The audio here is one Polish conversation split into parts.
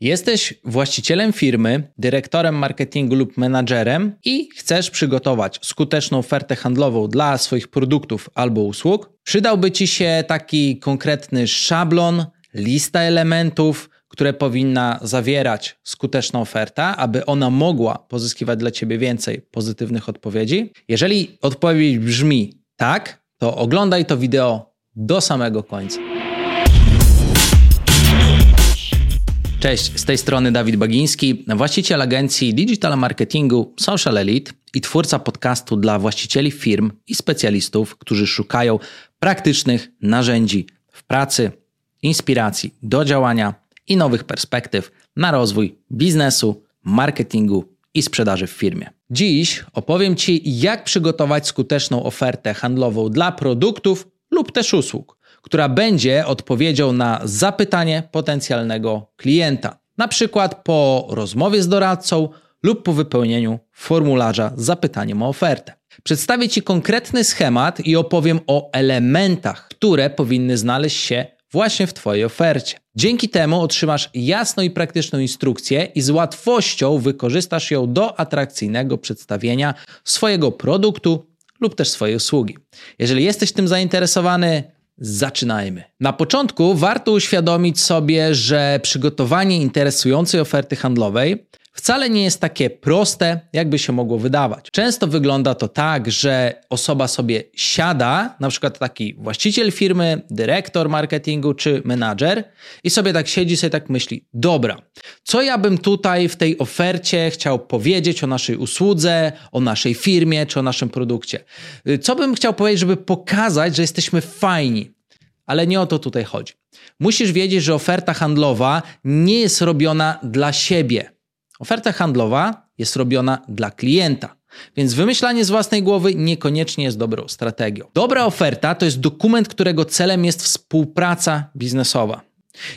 Jesteś właścicielem firmy, dyrektorem marketingu lub menadżerem i chcesz przygotować skuteczną ofertę handlową dla swoich produktów albo usług? Przydałby Ci się taki konkretny szablon, lista elementów, które powinna zawierać skuteczna oferta, aby ona mogła pozyskiwać dla Ciebie więcej pozytywnych odpowiedzi? Jeżeli odpowiedź brzmi tak, to oglądaj to wideo do samego końca. Cześć, z tej strony Dawid Bagiński, właściciel agencji digital marketingu Social Elite i twórca podcastu dla właścicieli firm i specjalistów, którzy szukają praktycznych narzędzi w pracy, inspiracji do działania i nowych perspektyw na rozwój biznesu, marketingu i sprzedaży w firmie. Dziś opowiem Ci, jak przygotować skuteczną ofertę handlową dla produktów lub też usług która będzie odpowiedzią na zapytanie potencjalnego klienta, na przykład po rozmowie z doradcą lub po wypełnieniu formularza z zapytaniem o ofertę. Przedstawię Ci konkretny schemat i opowiem o elementach, które powinny znaleźć się właśnie w Twojej ofercie. Dzięki temu otrzymasz jasną i praktyczną instrukcję i z łatwością wykorzystasz ją do atrakcyjnego przedstawienia swojego produktu lub też swojej usługi. Jeżeli jesteś tym zainteresowany, Zaczynajmy. Na początku warto uświadomić sobie, że przygotowanie interesującej oferty handlowej wcale nie jest takie proste, jakby się mogło wydawać. Często wygląda to tak, że osoba sobie siada, na przykład taki właściciel firmy, dyrektor marketingu czy menadżer, i sobie tak siedzi, sobie tak myśli: Dobra, co ja bym tutaj w tej ofercie chciał powiedzieć o naszej usłudze, o naszej firmie czy o naszym produkcie? Co bym chciał powiedzieć, żeby pokazać, że jesteśmy fajni? Ale nie o to tutaj chodzi. Musisz wiedzieć, że oferta handlowa nie jest robiona dla siebie Oferta handlowa jest robiona dla klienta. Więc wymyślanie z własnej głowy niekoniecznie jest dobrą strategią. Dobra oferta to jest dokument, którego celem jest współpraca biznesowa.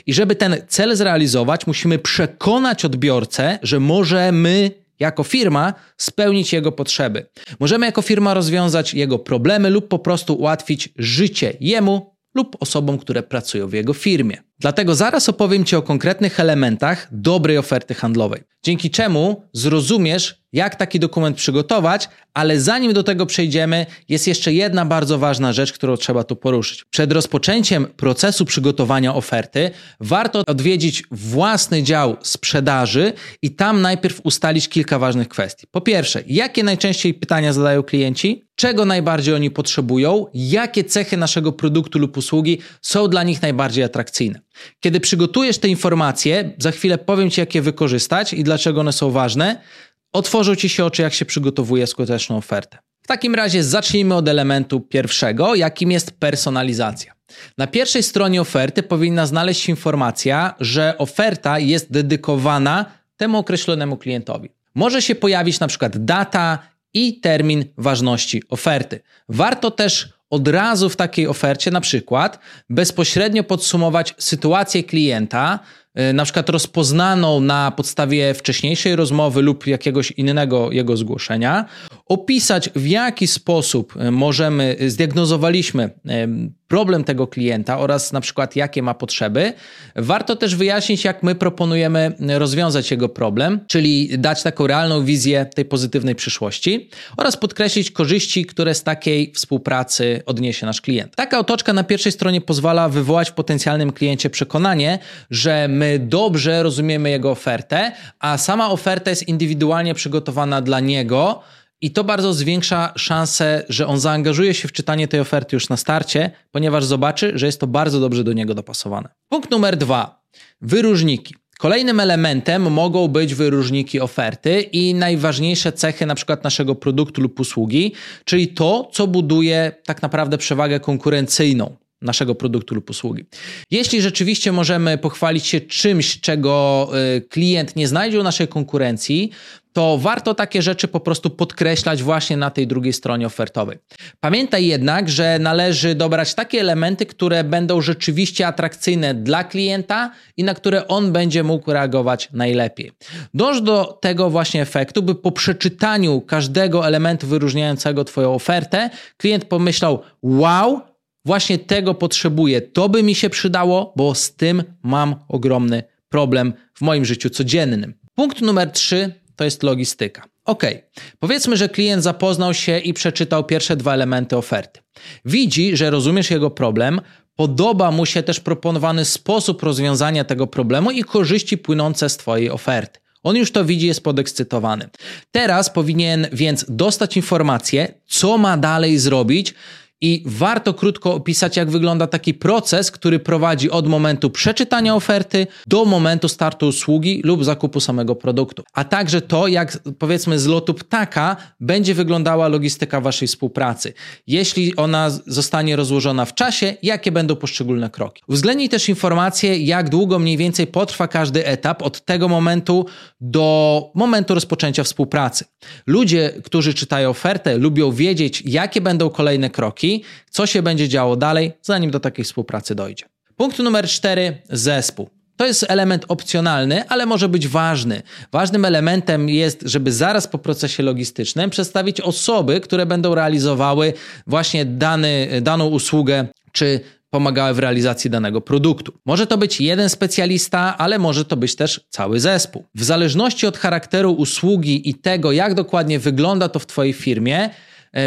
I żeby ten cel zrealizować, musimy przekonać odbiorcę, że możemy jako firma spełnić jego potrzeby. Możemy jako firma rozwiązać jego problemy lub po prostu ułatwić życie jemu lub osobom, które pracują w jego firmie. Dlatego zaraz opowiem Ci o konkretnych elementach dobrej oferty handlowej, dzięki czemu zrozumiesz, jak taki dokument przygotować, ale zanim do tego przejdziemy, jest jeszcze jedna bardzo ważna rzecz, którą trzeba tu poruszyć. Przed rozpoczęciem procesu przygotowania oferty warto odwiedzić własny dział sprzedaży i tam najpierw ustalić kilka ważnych kwestii. Po pierwsze, jakie najczęściej pytania zadają klienci? Czego najbardziej oni potrzebują? Jakie cechy naszego produktu lub usługi są dla nich najbardziej atrakcyjne? Kiedy przygotujesz te informacje, za chwilę powiem Ci, jak je wykorzystać i dlaczego one są ważne, otworzą Ci się oczy, jak się przygotowuje skuteczną ofertę. W takim razie zacznijmy od elementu pierwszego, jakim jest personalizacja. Na pierwszej stronie oferty powinna znaleźć się informacja, że oferta jest dedykowana temu określonemu klientowi. Może się pojawić na przykład data i termin ważności oferty. Warto też od razu w takiej ofercie, na przykład, bezpośrednio podsumować sytuację klienta, na przykład rozpoznaną na podstawie wcześniejszej rozmowy lub jakiegoś innego jego zgłoszenia, opisać w jaki sposób y, możemy, zdiagnozowaliśmy problem tego klienta oraz na przykład jakie ma potrzeby. Warto też wyjaśnić, jak my proponujemy rozwiązać jego problem, czyli dać taką realną wizję tej pozytywnej przyszłości oraz podkreślić korzyści, które z takiej współpracy odniesie nasz klient. Taka otoczka na pierwszej stronie pozwala wywołać w potencjalnym kliencie przekonanie, że my dobrze rozumiemy jego ofertę, a sama oferta jest indywidualnie przygotowana dla niego i to bardzo zwiększa szansę, że on zaangażuje się w czytanie tej oferty już na starcie, ponieważ zobaczy, że jest to bardzo dobrze do niego dopasowane. Punkt numer dwa. Wyróżniki. Kolejnym elementem mogą być wyróżniki oferty i najważniejsze cechy na przykład naszego produktu lub usługi, czyli to, co buduje tak naprawdę przewagę konkurencyjną naszego produktu lub usługi. Jeśli rzeczywiście możemy pochwalić się czymś, czego y, klient nie znajdzie u naszej konkurencji, to warto takie rzeczy po prostu podkreślać właśnie na tej drugiej stronie ofertowej. Pamiętaj jednak, że należy dobrać takie elementy, które będą rzeczywiście atrakcyjne dla klienta i na które on będzie mógł reagować najlepiej. Dąż do tego właśnie efektu, by po przeczytaniu każdego elementu wyróżniającego Twoją ofertę, klient pomyślał: Wow, właśnie tego potrzebuję, to by mi się przydało, bo z tym mam ogromny problem w moim życiu codziennym. Punkt numer trzy to jest logistyka. Ok, powiedzmy, że klient zapoznał się i przeczytał pierwsze dwa elementy oferty. Widzi, że rozumiesz jego problem, podoba mu się też proponowany sposób rozwiązania tego problemu i korzyści płynące z Twojej oferty. On już to widzi, jest podekscytowany. Teraz powinien więc dostać informację, co ma dalej zrobić, i warto krótko opisać, jak wygląda taki proces, który prowadzi od momentu przeczytania oferty do momentu startu usługi lub zakupu samego produktu. A także to, jak powiedzmy z lotu ptaka będzie wyglądała logistyka waszej współpracy. Jeśli ona zostanie rozłożona w czasie, jakie będą poszczególne kroki. Uwzględnij też informację, jak długo mniej więcej potrwa każdy etap od tego momentu do momentu rozpoczęcia współpracy. Ludzie, którzy czytają ofertę, lubią wiedzieć, jakie będą kolejne kroki co się będzie działo dalej, zanim do takiej współpracy dojdzie. Punkt numer cztery: zespół. To jest element opcjonalny, ale może być ważny. Ważnym elementem jest, żeby zaraz po procesie logistycznym przedstawić osoby, które będą realizowały właśnie dany, daną usługę czy pomagały w realizacji danego produktu. Może to być jeden specjalista, ale może to być też cały zespół. W zależności od charakteru usługi i tego, jak dokładnie wygląda to w Twojej firmie,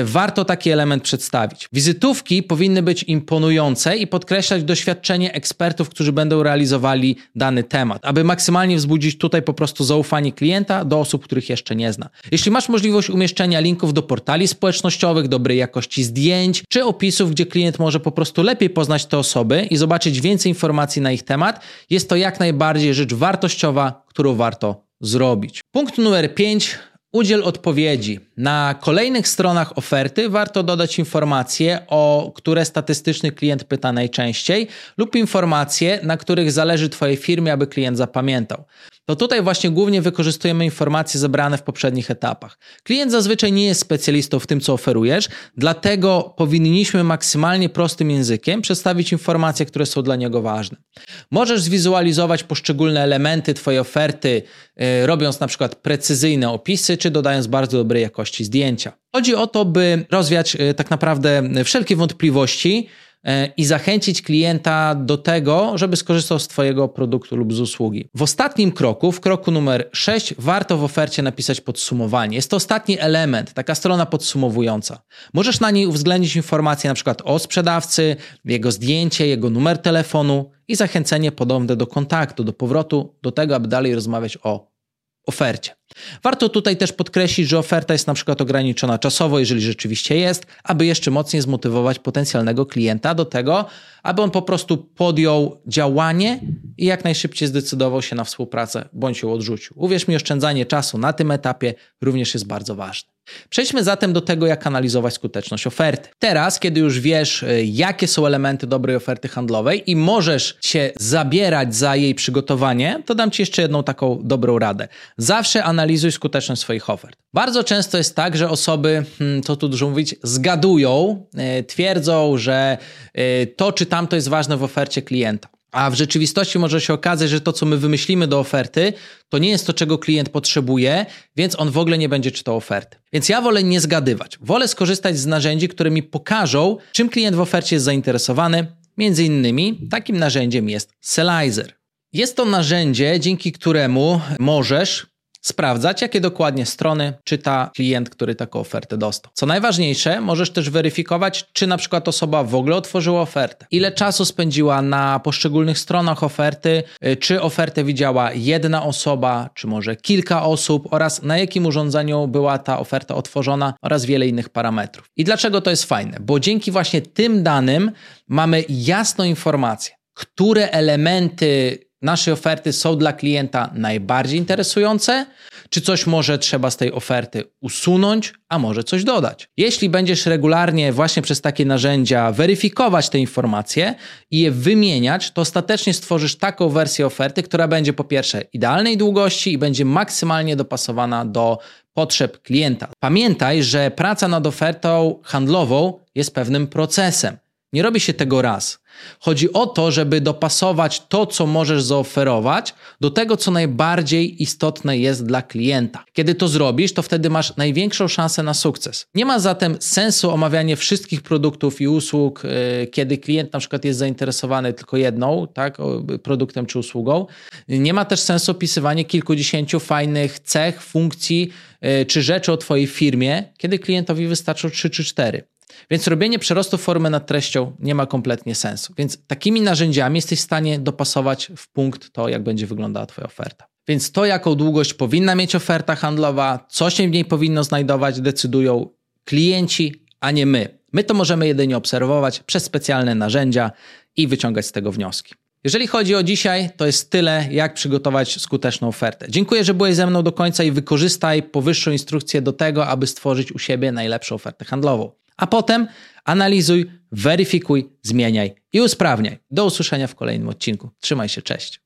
warto taki element przedstawić. Wizytówki powinny być imponujące i podkreślać doświadczenie ekspertów, którzy będą realizowali dany temat, aby maksymalnie wzbudzić tutaj po prostu zaufanie klienta do osób, których jeszcze nie zna. Jeśli masz możliwość umieszczenia linków do portali społecznościowych, dobrej jakości zdjęć czy opisów, gdzie klient może po prostu lepiej poznać te osoby i zobaczyć więcej informacji na ich temat, jest to jak najbardziej rzecz wartościowa, którą warto zrobić. Punkt numer 5 Udziel odpowiedzi. Na kolejnych stronach oferty warto dodać informacje, o które statystyczny klient pyta najczęściej, lub informacje, na których zależy Twojej firmie, aby klient zapamiętał to tutaj właśnie głównie wykorzystujemy informacje zebrane w poprzednich etapach. Klient zazwyczaj nie jest specjalistą w tym, co oferujesz, dlatego powinniśmy maksymalnie prostym językiem przedstawić informacje, które są dla niego ważne. Możesz zwizualizować poszczególne elementy Twojej oferty, yy, robiąc na przykład precyzyjne opisy, czy dodając bardzo dobrej jakości zdjęcia. Chodzi o to, by rozwiać yy, tak naprawdę wszelkie wątpliwości, E, i zachęcić klienta do tego, żeby skorzystał z Twojego produktu lub z usługi. W ostatnim kroku, w kroku numer 6, warto w ofercie napisać podsumowanie. Jest to ostatni element, taka strona podsumowująca. Możesz na niej uwzględnić informacje przykład o sprzedawcy, jego zdjęcie, jego numer telefonu i zachęcenie podobne do kontaktu, do powrotu, do tego, aby dalej rozmawiać o ofercie. Warto tutaj też podkreślić, że oferta jest na przykład ograniczona czasowo, jeżeli rzeczywiście jest, aby jeszcze mocniej zmotywować potencjalnego klienta do tego, aby on po prostu podjął działanie i jak najszybciej zdecydował się na współpracę bądź ją odrzucił. Uwierz mi, oszczędzanie czasu na tym etapie również jest bardzo ważne. Przejdźmy zatem do tego, jak analizować skuteczność oferty. Teraz, kiedy już wiesz, y, jakie są elementy dobrej oferty handlowej i możesz się zabierać za jej przygotowanie, to dam Ci jeszcze jedną taką dobrą radę. Zawsze analizuj skuteczność swoich ofert. Bardzo często jest tak, że osoby, hmm, co tu dużo mówić, zgadują, y, twierdzą, że y, to czy tamto jest ważne w ofercie klienta. A w rzeczywistości może się okazać, że to, co my wymyślimy do oferty, to nie jest to, czego klient potrzebuje, więc on w ogóle nie będzie czytał oferty. Więc ja wolę nie zgadywać. Wolę skorzystać z narzędzi, które mi pokażą, czym klient w ofercie jest zainteresowany. Między innymi takim narzędziem jest Selizer. Jest to narzędzie, dzięki któremu możesz sprawdzać, jakie dokładnie strony czyta klient, który taką ofertę dostał. Co najważniejsze, możesz też weryfikować, czy na przykład osoba w ogóle otworzyła ofertę, ile czasu spędziła na poszczególnych stronach oferty, y, czy ofertę widziała jedna osoba, czy może kilka osób oraz na jakim urządzeniu była ta oferta otworzona oraz wiele innych parametrów. I dlaczego to jest fajne? Bo dzięki właśnie tym danym mamy jasną informację, które elementy naszej oferty są dla klienta najbardziej interesujące, czy coś może trzeba z tej oferty usunąć, a może coś dodać. Jeśli będziesz regularnie właśnie przez takie narzędzia weryfikować te informacje i je wymieniać, to ostatecznie stworzysz taką wersję oferty, która będzie po pierwsze idealnej długości i będzie maksymalnie dopasowana do potrzeb klienta. Pamiętaj, że praca nad ofertą handlową jest pewnym procesem. Nie robi się tego raz. Chodzi o to, żeby dopasować to, co możesz zaoferować, do tego, co najbardziej istotne jest dla klienta. Kiedy to zrobisz, to wtedy masz największą szansę na sukces. Nie ma zatem sensu omawianie wszystkich produktów i usług, yy, kiedy klient na przykład jest zainteresowany tylko jedną tak, produktem czy usługą. Nie ma też sensu opisywanie kilkudziesięciu fajnych cech, funkcji yy, czy rzeczy o Twojej firmie, kiedy klientowi wystarczą trzy czy cztery. Więc robienie przerostu formy nad treścią nie ma kompletnie sensu. Więc takimi narzędziami jesteś w stanie dopasować w punkt to, jak będzie wyglądała Twoja oferta. Więc to, jaką długość powinna mieć oferta handlowa, co się w niej powinno znajdować, decydują klienci, a nie my. My to możemy jedynie obserwować przez specjalne narzędzia i wyciągać z tego wnioski. Jeżeli chodzi o dzisiaj, to jest tyle, jak przygotować skuteczną ofertę. Dziękuję, że byłeś ze mną do końca i wykorzystaj powyższą instrukcję do tego, aby stworzyć u siebie najlepszą ofertę handlową a potem analizuj, weryfikuj, zmieniaj i usprawniaj. Do usłyszenia w kolejnym odcinku. Trzymaj się, cześć.